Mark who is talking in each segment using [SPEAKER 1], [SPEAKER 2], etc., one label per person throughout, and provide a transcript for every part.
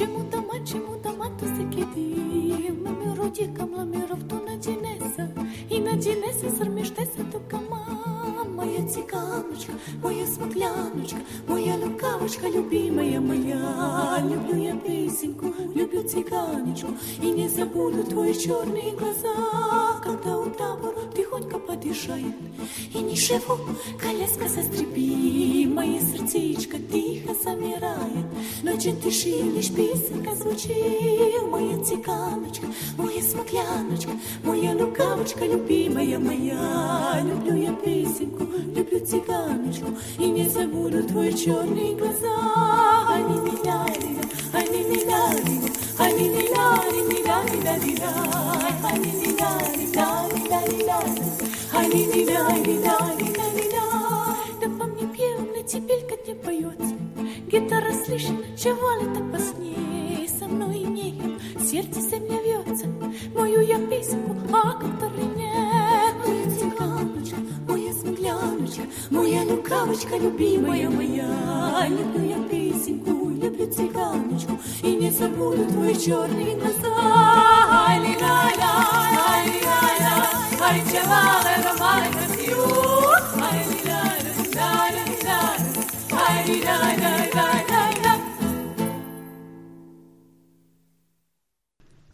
[SPEAKER 1] Чему-то чему-то матусики див, мамироді камламіров то надінеся, і надінеся, сорміштеся, то кама, моя ціканочка, моя смукляночка, моя лукавочка, любимая моя Люблю я песенку, люблю цыганочку. И не забуду твои черные глаза Когда у табора тихонько подышает. И ничего, коляска застрепи Мое сердечко тихо замирает. Ночью тиши лишь песенка звучит Моя цыганочка, моя смокляночка Моя лукавочка, любимая моя. Люблю я песенку, люблю цыганочку. И не забуду твои черные глаза да по мне пьяная тепелька не поет, Гитара слышит, чего ли так позднее. Со мной и нею сердце меня вьется, Мою я песенку, а как-то Моя лукавочка, любимая моя Люблю я песенку, люблю цыганочку И не забуду твои черные глаза Ай-ли-ля-ля, ай-ли-ля-ля Ай, чевале,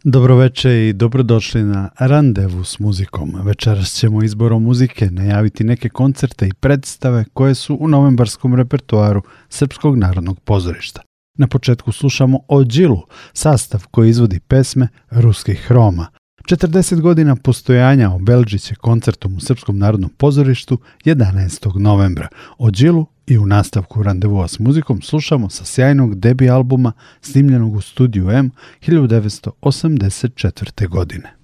[SPEAKER 2] Dobroveče i dobrodošli na Randevu s muzikom. Večeras ćemo izborom muzike najaviti neke koncerte i predstave koje su u novembarskom repertoaru Srpskog narodnog pozorišta. Na početku slušamo o Džilu, sastav koji izvodi pesme ruskih hroma. 40 godina postojanja obelđit će koncertom u Srpskom narodnom pozorištu 11. novembra. O Džilu i u nastavku randevua s muzikom slušamo sa sjajnog debi albuma snimljenog u studiju M 1984. godine.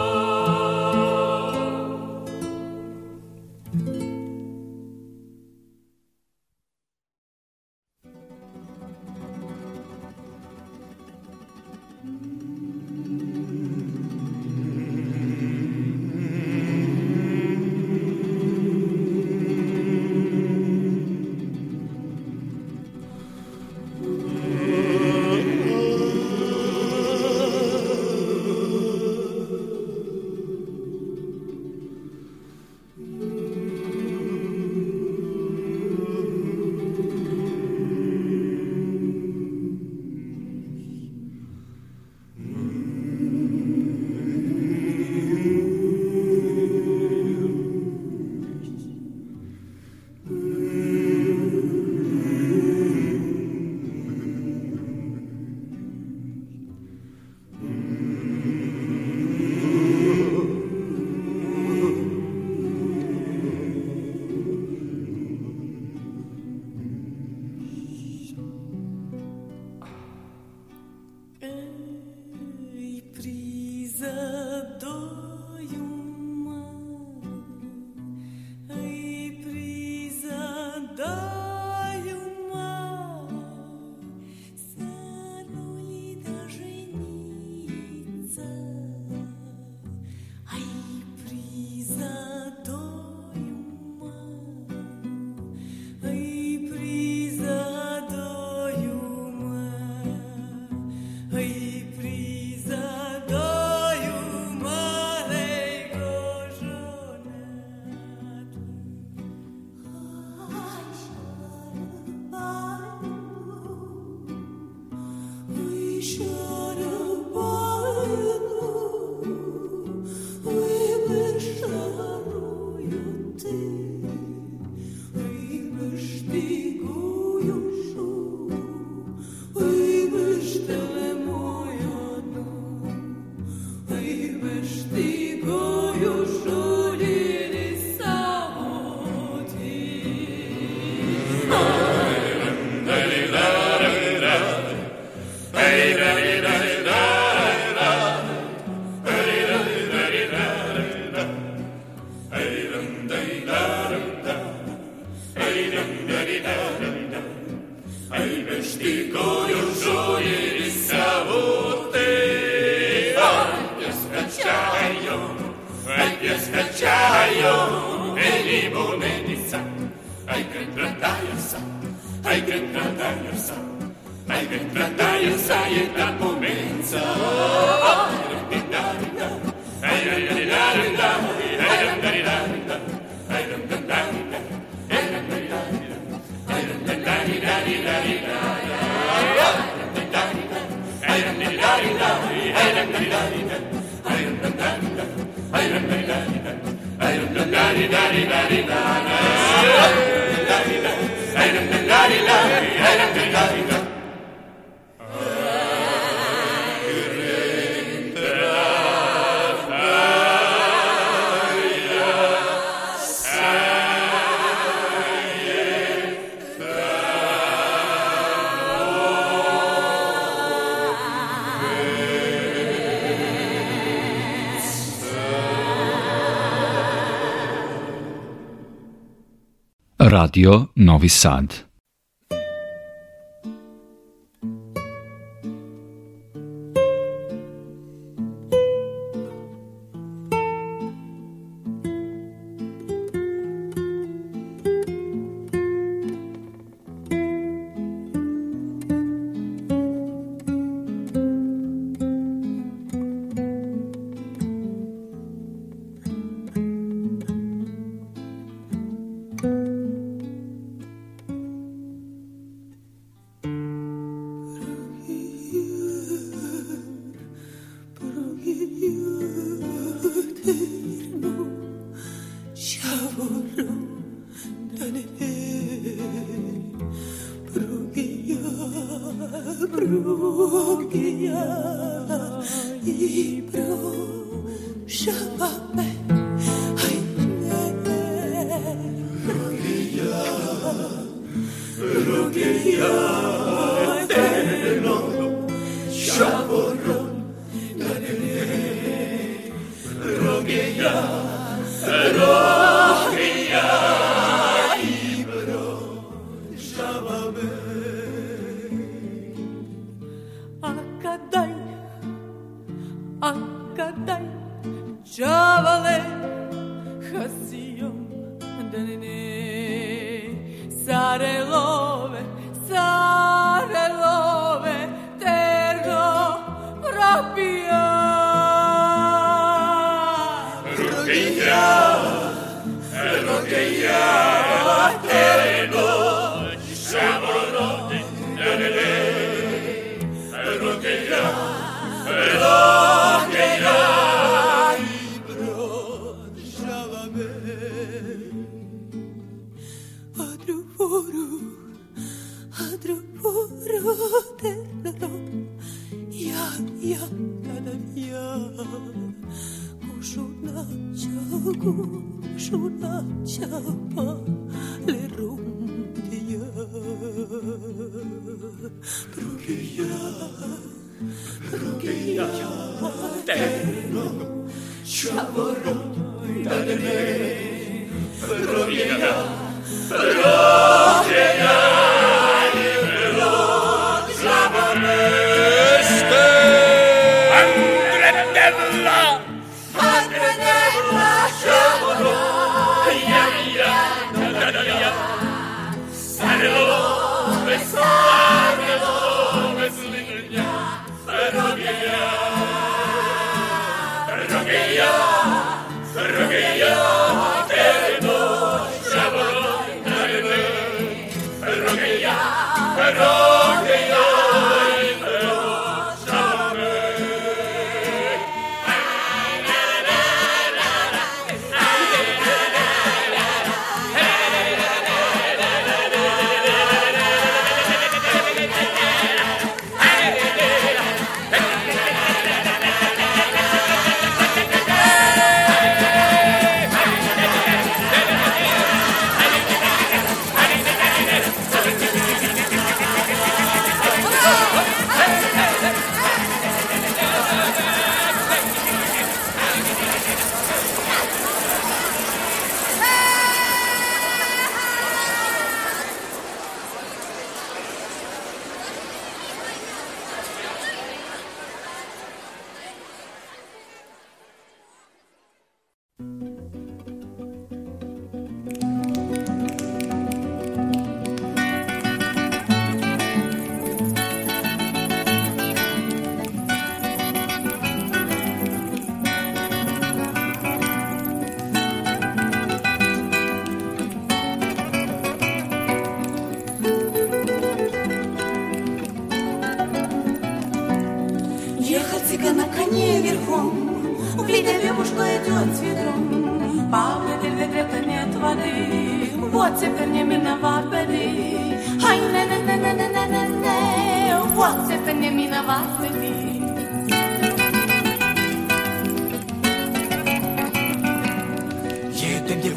[SPEAKER 2] Lord.
[SPEAKER 3] Radio Novi Sad.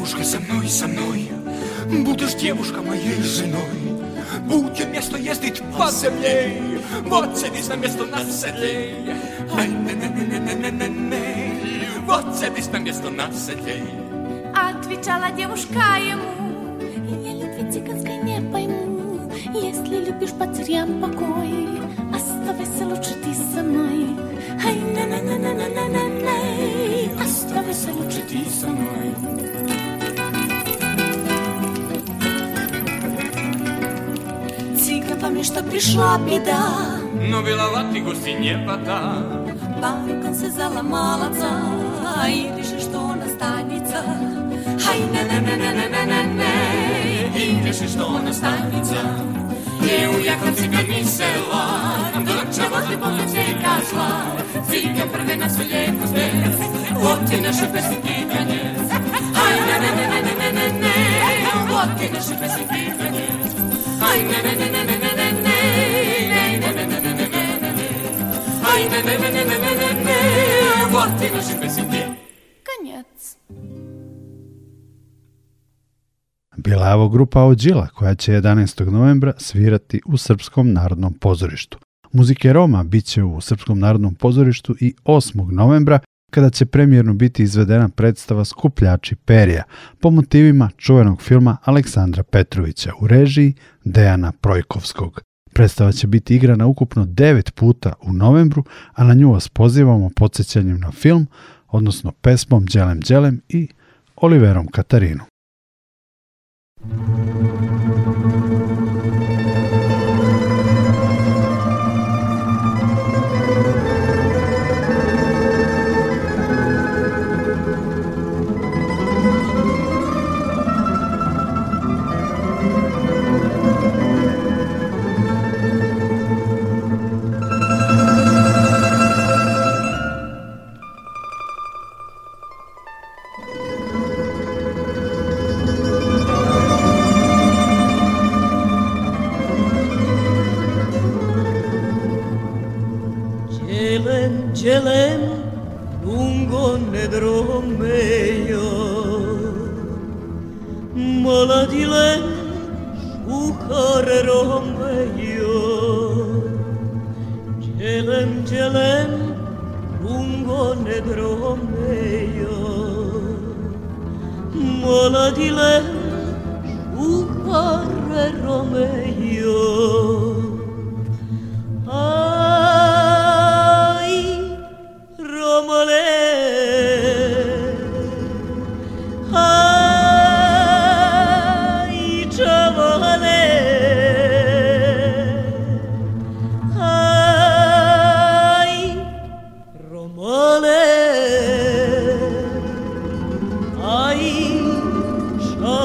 [SPEAKER 4] Девушка, со мной, со мной Будешь, девушка, моей женой Будет место ездить по земле Вот садись на место на седле Ай, не не не не не не не Вот садись на место на седле
[SPEAKER 1] Отвечала девушка ему Я любви цыганской не пойму Если любишь потерям покой Оставайся лучше ты со мной Ай, на на на на на на на на Оставайся лучше ты со мной Цыган помнит, что пришла беда
[SPEAKER 4] Но виноват и гости не вода
[SPEAKER 1] Барукан се заломала ца И решил, что он останется Ай, не не не не не не не не
[SPEAKER 4] Eu jaką cyganicę łaram, do czegoś pomocy kazła.
[SPEAKER 1] Zingę prawie na swoje kuzby,
[SPEAKER 4] chłopcy nasze piosenki to nie. Aj, ne, ne, ne, ne,
[SPEAKER 1] ne, ne, ne, ne, chłopcy nasze piosenki to nie.
[SPEAKER 4] Aj, ne, ne, ne, ne,
[SPEAKER 1] ne, ne, ne, ne, ne, ne, ne, ne, ne,
[SPEAKER 4] ne, ne, aj, ne, ne, ne, ne, ne, ne, ne, chłopcy nasze
[SPEAKER 1] piosenki
[SPEAKER 5] to nie. Ovo grupa Ođila koja će 11. novembra svirati u Srpskom narodnom pozorištu. Muzike Roma bit će u Srpskom narodnom pozorištu i 8. novembra kada će premijerno biti izvedena predstava Skupljači perija po motivima čuvenog filma Aleksandra Petrovića u režiji Dejana Projkovskog. Predstava će biti igrana ukupno 9 puta u novembru, a na nju vas pozivamo podsjećanjem na film, odnosno pesmom Đelem Đelem i Oliverom Katarinu.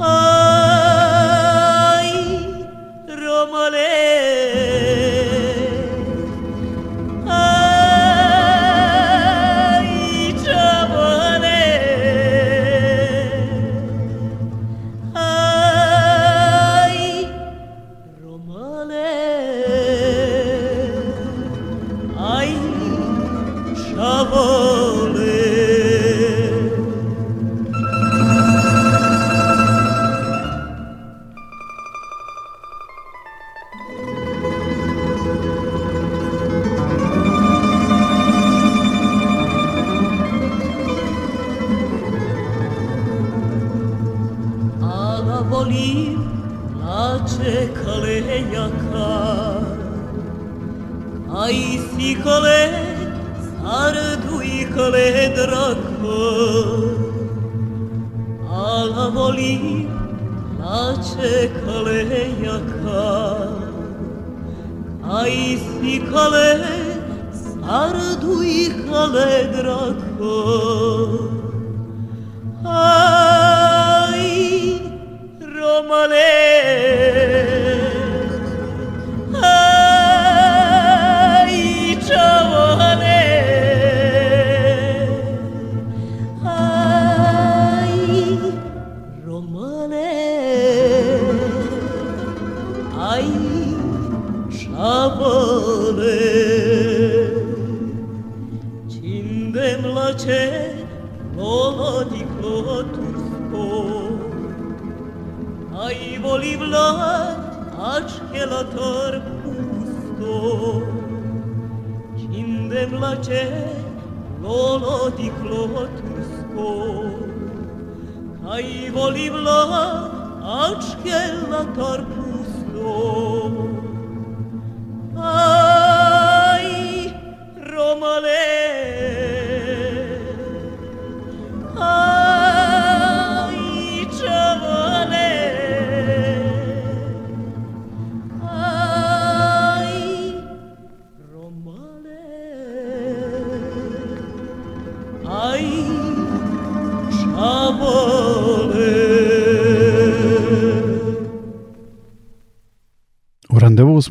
[SPEAKER 5] Oh. Oh.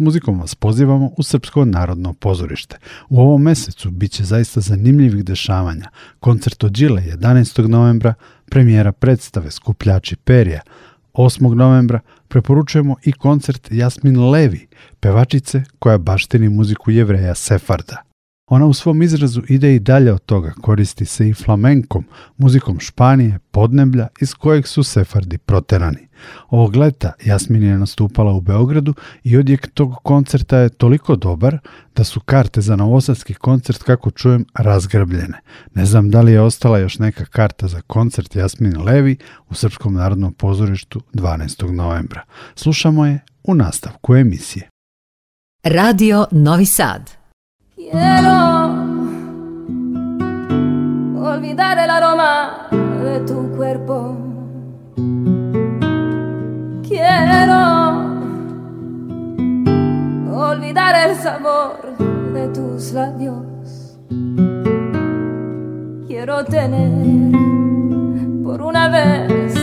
[SPEAKER 5] Muzikom vas pozivamo u Srpsko narodno pozorište. U ovom mesecu bit će zaista zanimljivih dešavanja. Koncert od Đile 11. novembra, premijera predstave Skupljači perja. 8. novembra preporučujemo i koncert Jasmin Levi, pevačice koja baštini muziku jevreja Sefarda. Ona u svom izrazu ide i dalje od toga, koristi se i flamenkom, muzikom Španije, podneblja iz kojeg su Sefardi proterani. Ovog leta Jasmin je nastupala u Beogradu i odjek tog koncerta je toliko dobar da su karte za novosadski koncert, kako čujem, razgrabljene. Ne znam da li je ostala još neka karta za koncert Jasmin Levi u Srpskom narodnom pozorištu 12. novembra. Slušamo je u nastavku emisije.
[SPEAKER 6] Radio Novi Sad.
[SPEAKER 7] Quiero olvidar el aroma de tu cuerpo. Quiero olvidar el sabor de tus labios. Quiero tener por una vez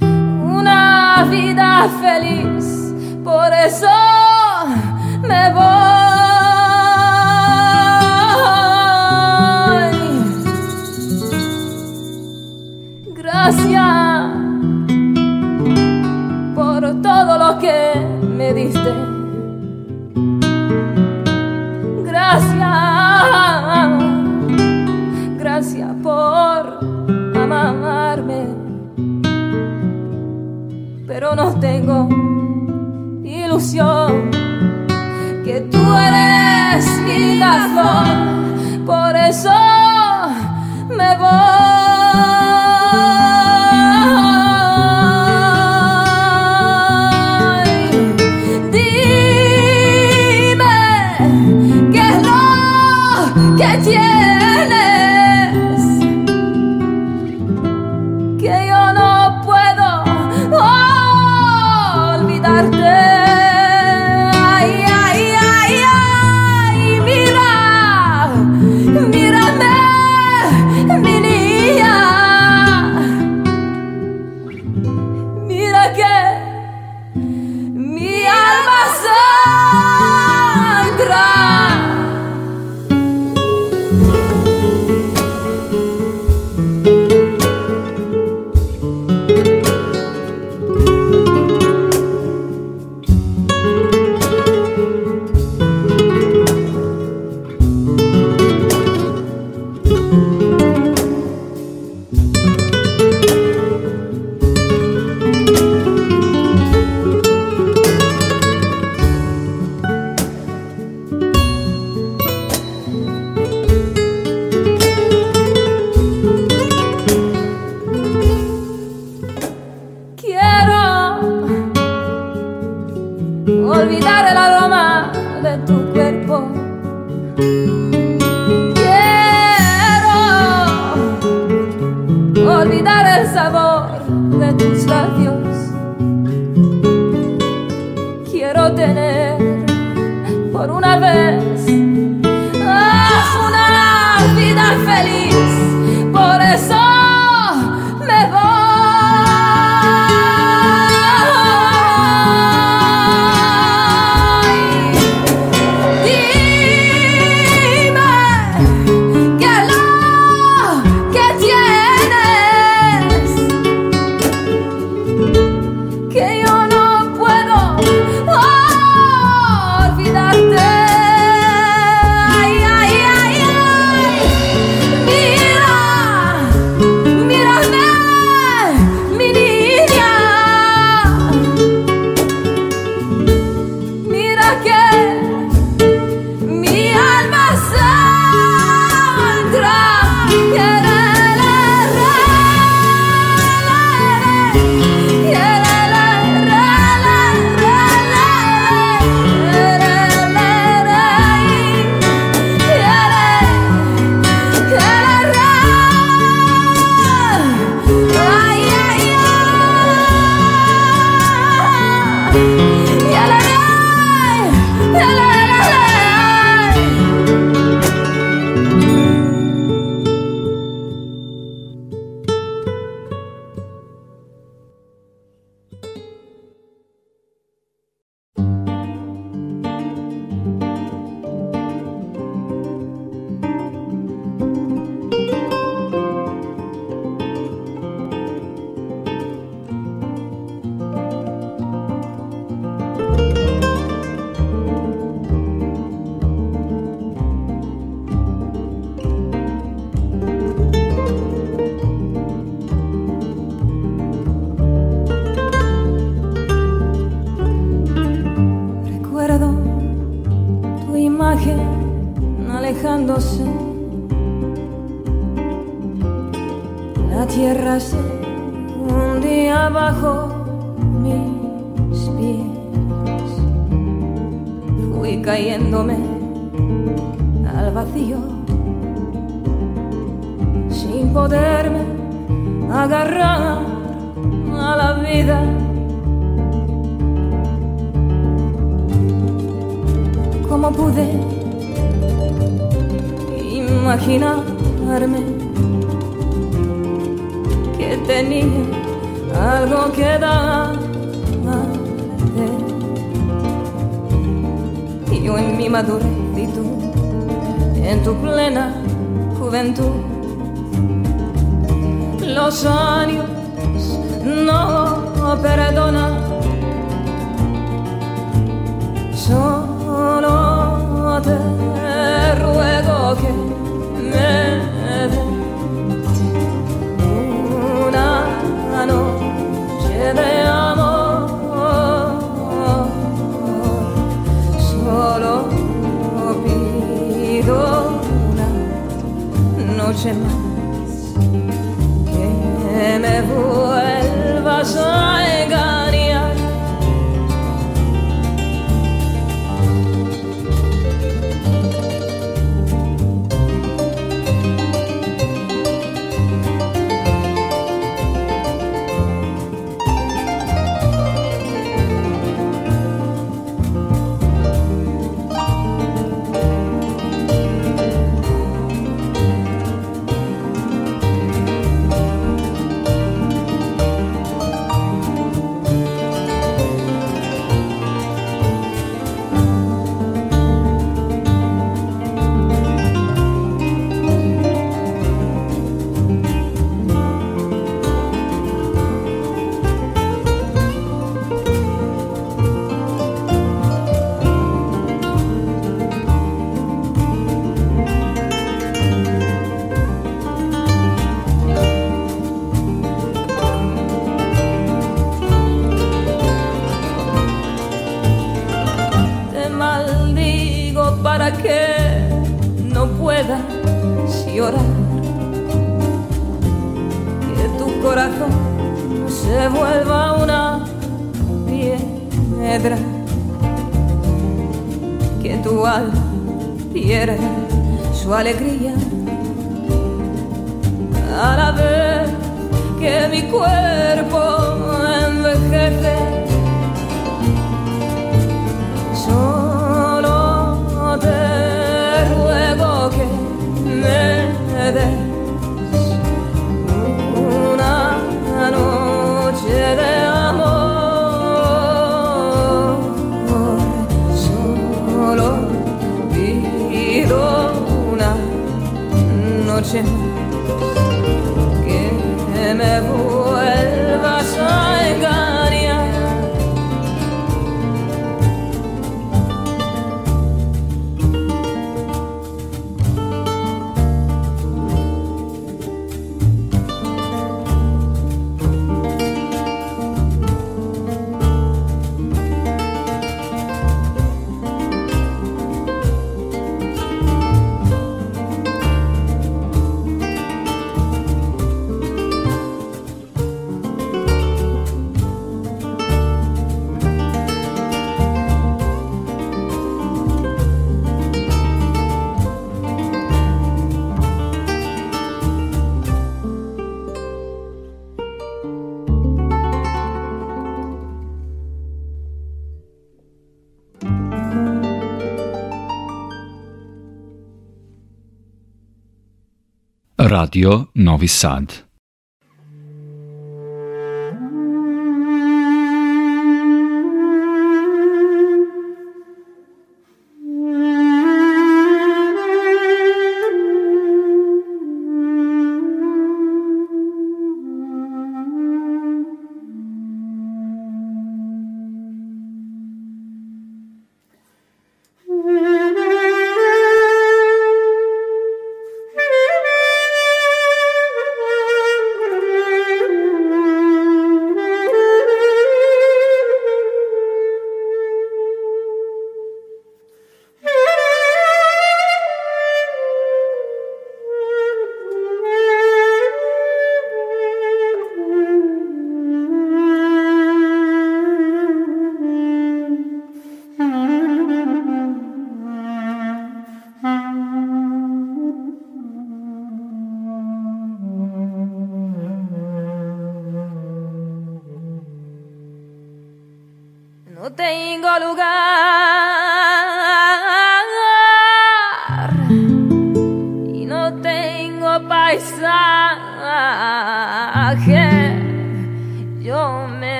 [SPEAKER 7] una vida feliz. Por eso me voy. Gracias por todo lo que me diste. Gracias, gracias por amarme. Pero no tengo ilusión que tú eres mi flor, por eso me voy. ocean.
[SPEAKER 8] Radio Novi Sad.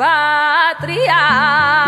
[SPEAKER 8] Patria.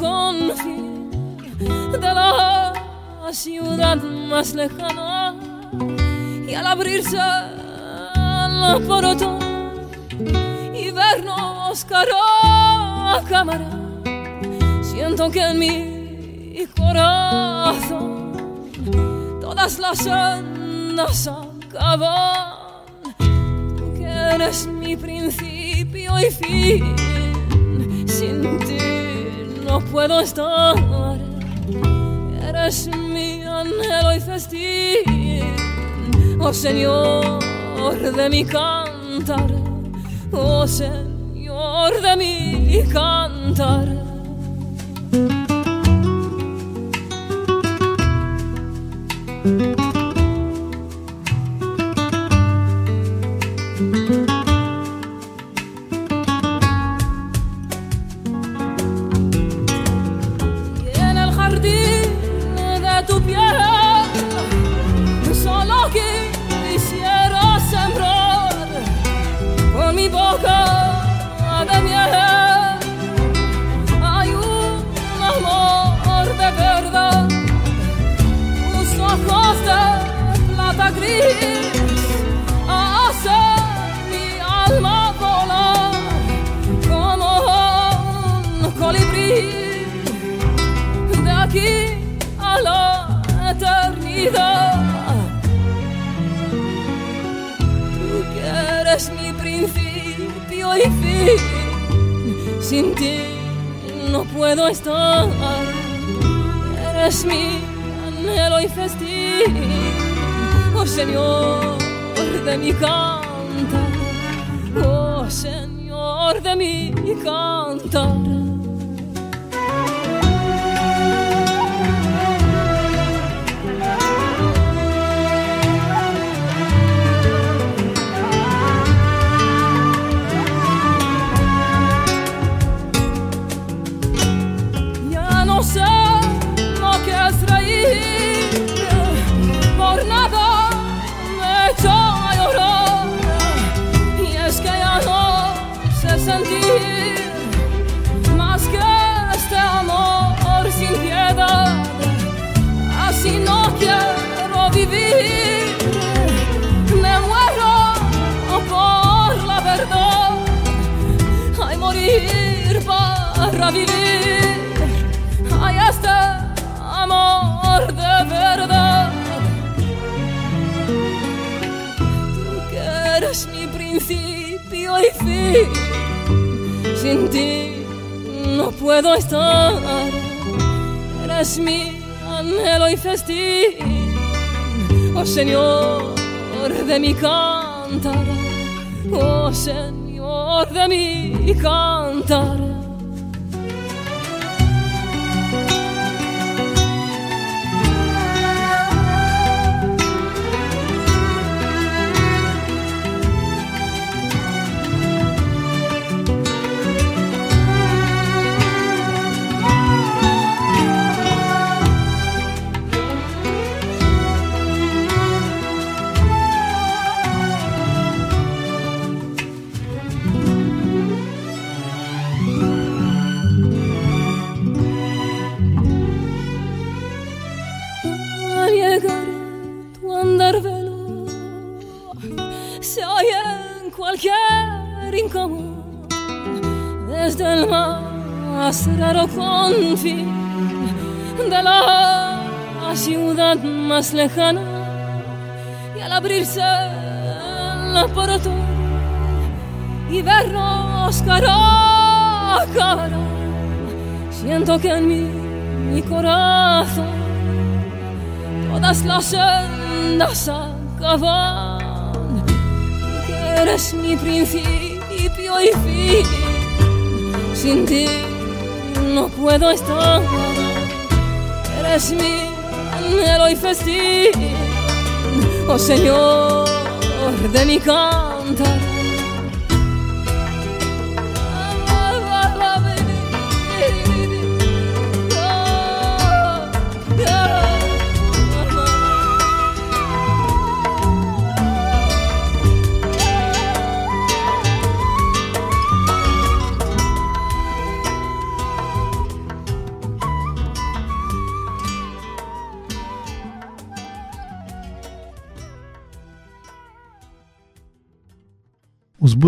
[SPEAKER 8] confín de la ciudad más lejana y al abrirse el porotón y vernos cara a cámara siento que en mi corazón todas las sendas acaban. Tú que
[SPEAKER 7] eres mi principio y fin no puedo estar. Eres mi anhelo y festín, oh Señor de mi cantar, oh Señor de mi cantar. Sin ti no puedo estar. Eres mi anhelo y festín, oh Señor de mi cantar, oh Señor de mi cantar. Para vivir. Hay este amor de verdad. Tú que eres mi principio y fin. Sin ti no puedo estar. Eres mi anhelo y festín. Oh Señor de mi cantar. Oh Señor de mi cantar. Raro confín de la ciudad más lejana y al abrirse la puerta y vernos cara a siento que en mi, mi corazón todas las sendas acaban. Que eres mi principio y fin. Sin ti no puedo estar. Eres mi anhelo y festín. Oh Señor de mi cantar.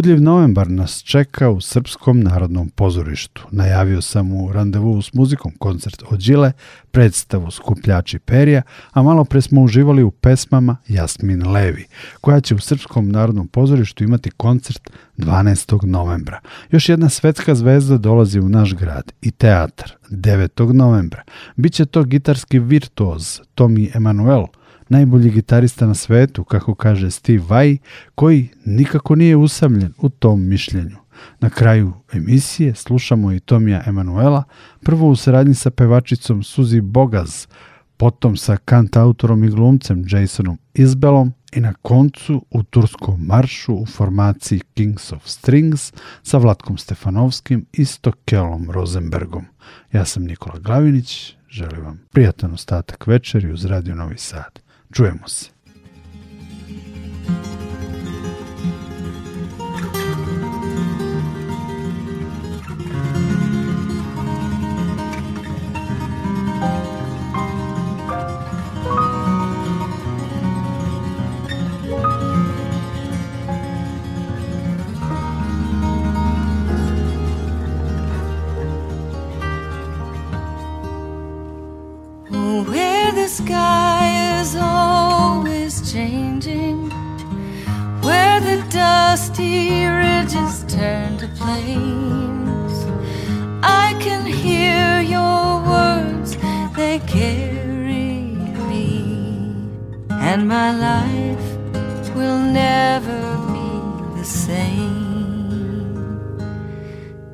[SPEAKER 2] Uzbudljiv novembar nas čeka u Srpskom narodnom pozorištu. Najavio sam u randevu s muzikom koncert od Đile, predstavu Skupljači perija, a malo pre smo uživali u pesmama Jasmin Levi, koja će u Srpskom narodnom pozorištu imati koncert 12. novembra. Još jedna svetska zvezda dolazi u naš grad i teatar 9. novembra. Biće to gitarski virtuoz Tomi Emanuel, najbolji gitarista na svetu, kako kaže Steve Vai, koji nikako nije usamljen u tom mišljenju. Na kraju emisije slušamo i Tomija Emanuela, prvo u saradnji sa pevačicom Suzi Bogaz, potom sa kantautorom i glumcem Jasonom Izbelom i na koncu u turskom maršu u formaciji Kings of Strings sa Vlatkom Stefanovskim i Stokelom Rosenbergom. Ja sam Nikola Glavinić, želim vam prijatan ostatak večeri uz Radio Novi Sad. Čujemo
[SPEAKER 8] sky dusty ridges turn to plains. I can hear your words, they carry me, and my life will never be the same.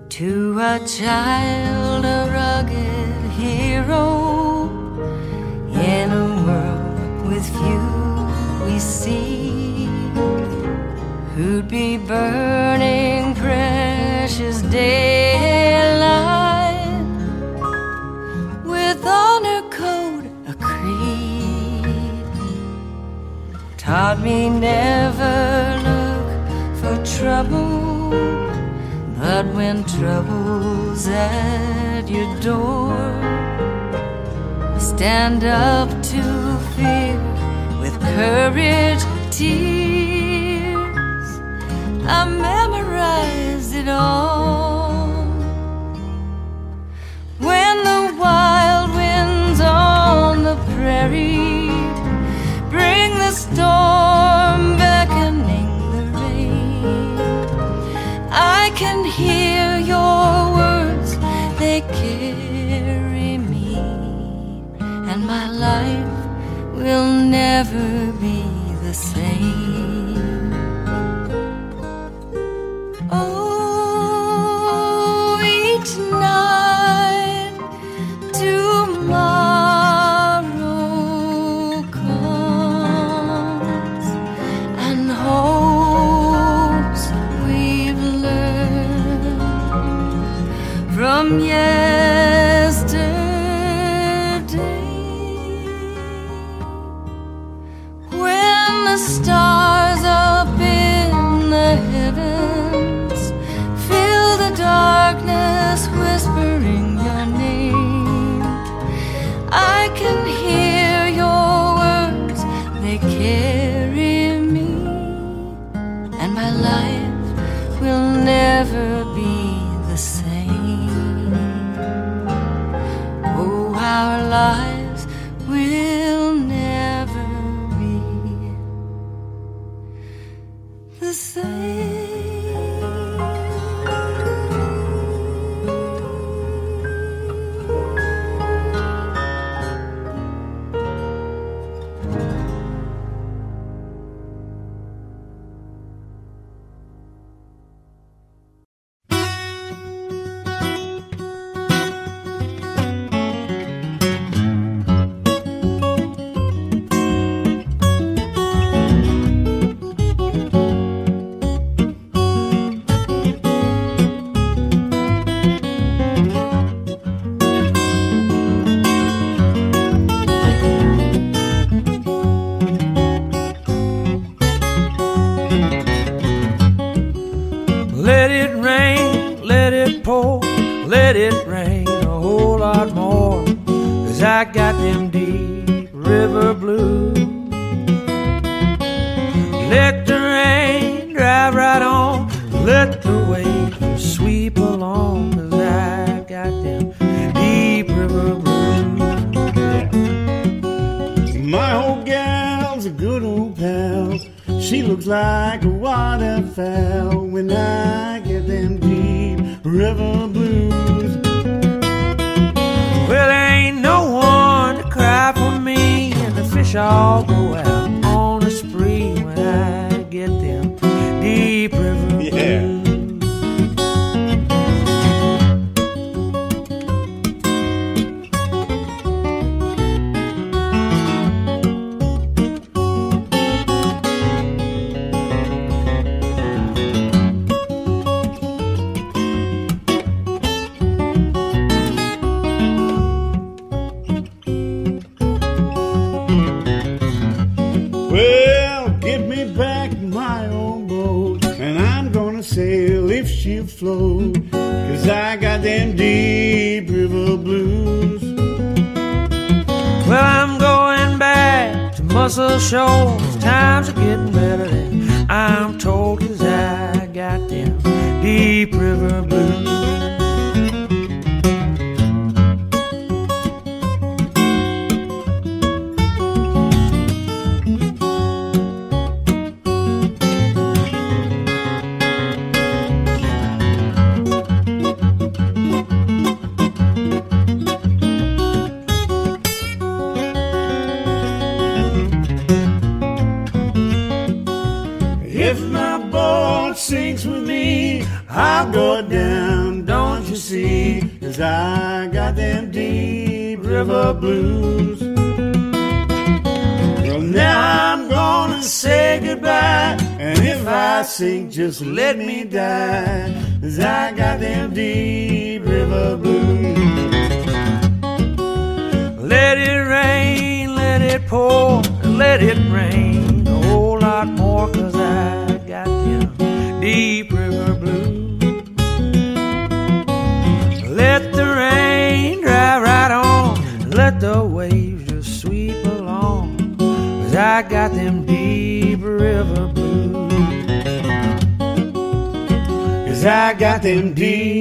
[SPEAKER 8] To a child, a rugged hero in a world with few we see who'd be burning precious daylight with honor code a creed taught me never look for trouble but when trouble's at your door stand up to fear with courage, tears. It all. When the wild winds on the prairie bring the storm beckoning the rain, I can hear your words, they carry me and my life will never be the same.
[SPEAKER 9] just let me die. Cause I got them deep river blues.
[SPEAKER 10] Let it rain, let it pour, let it rain. I got them deep.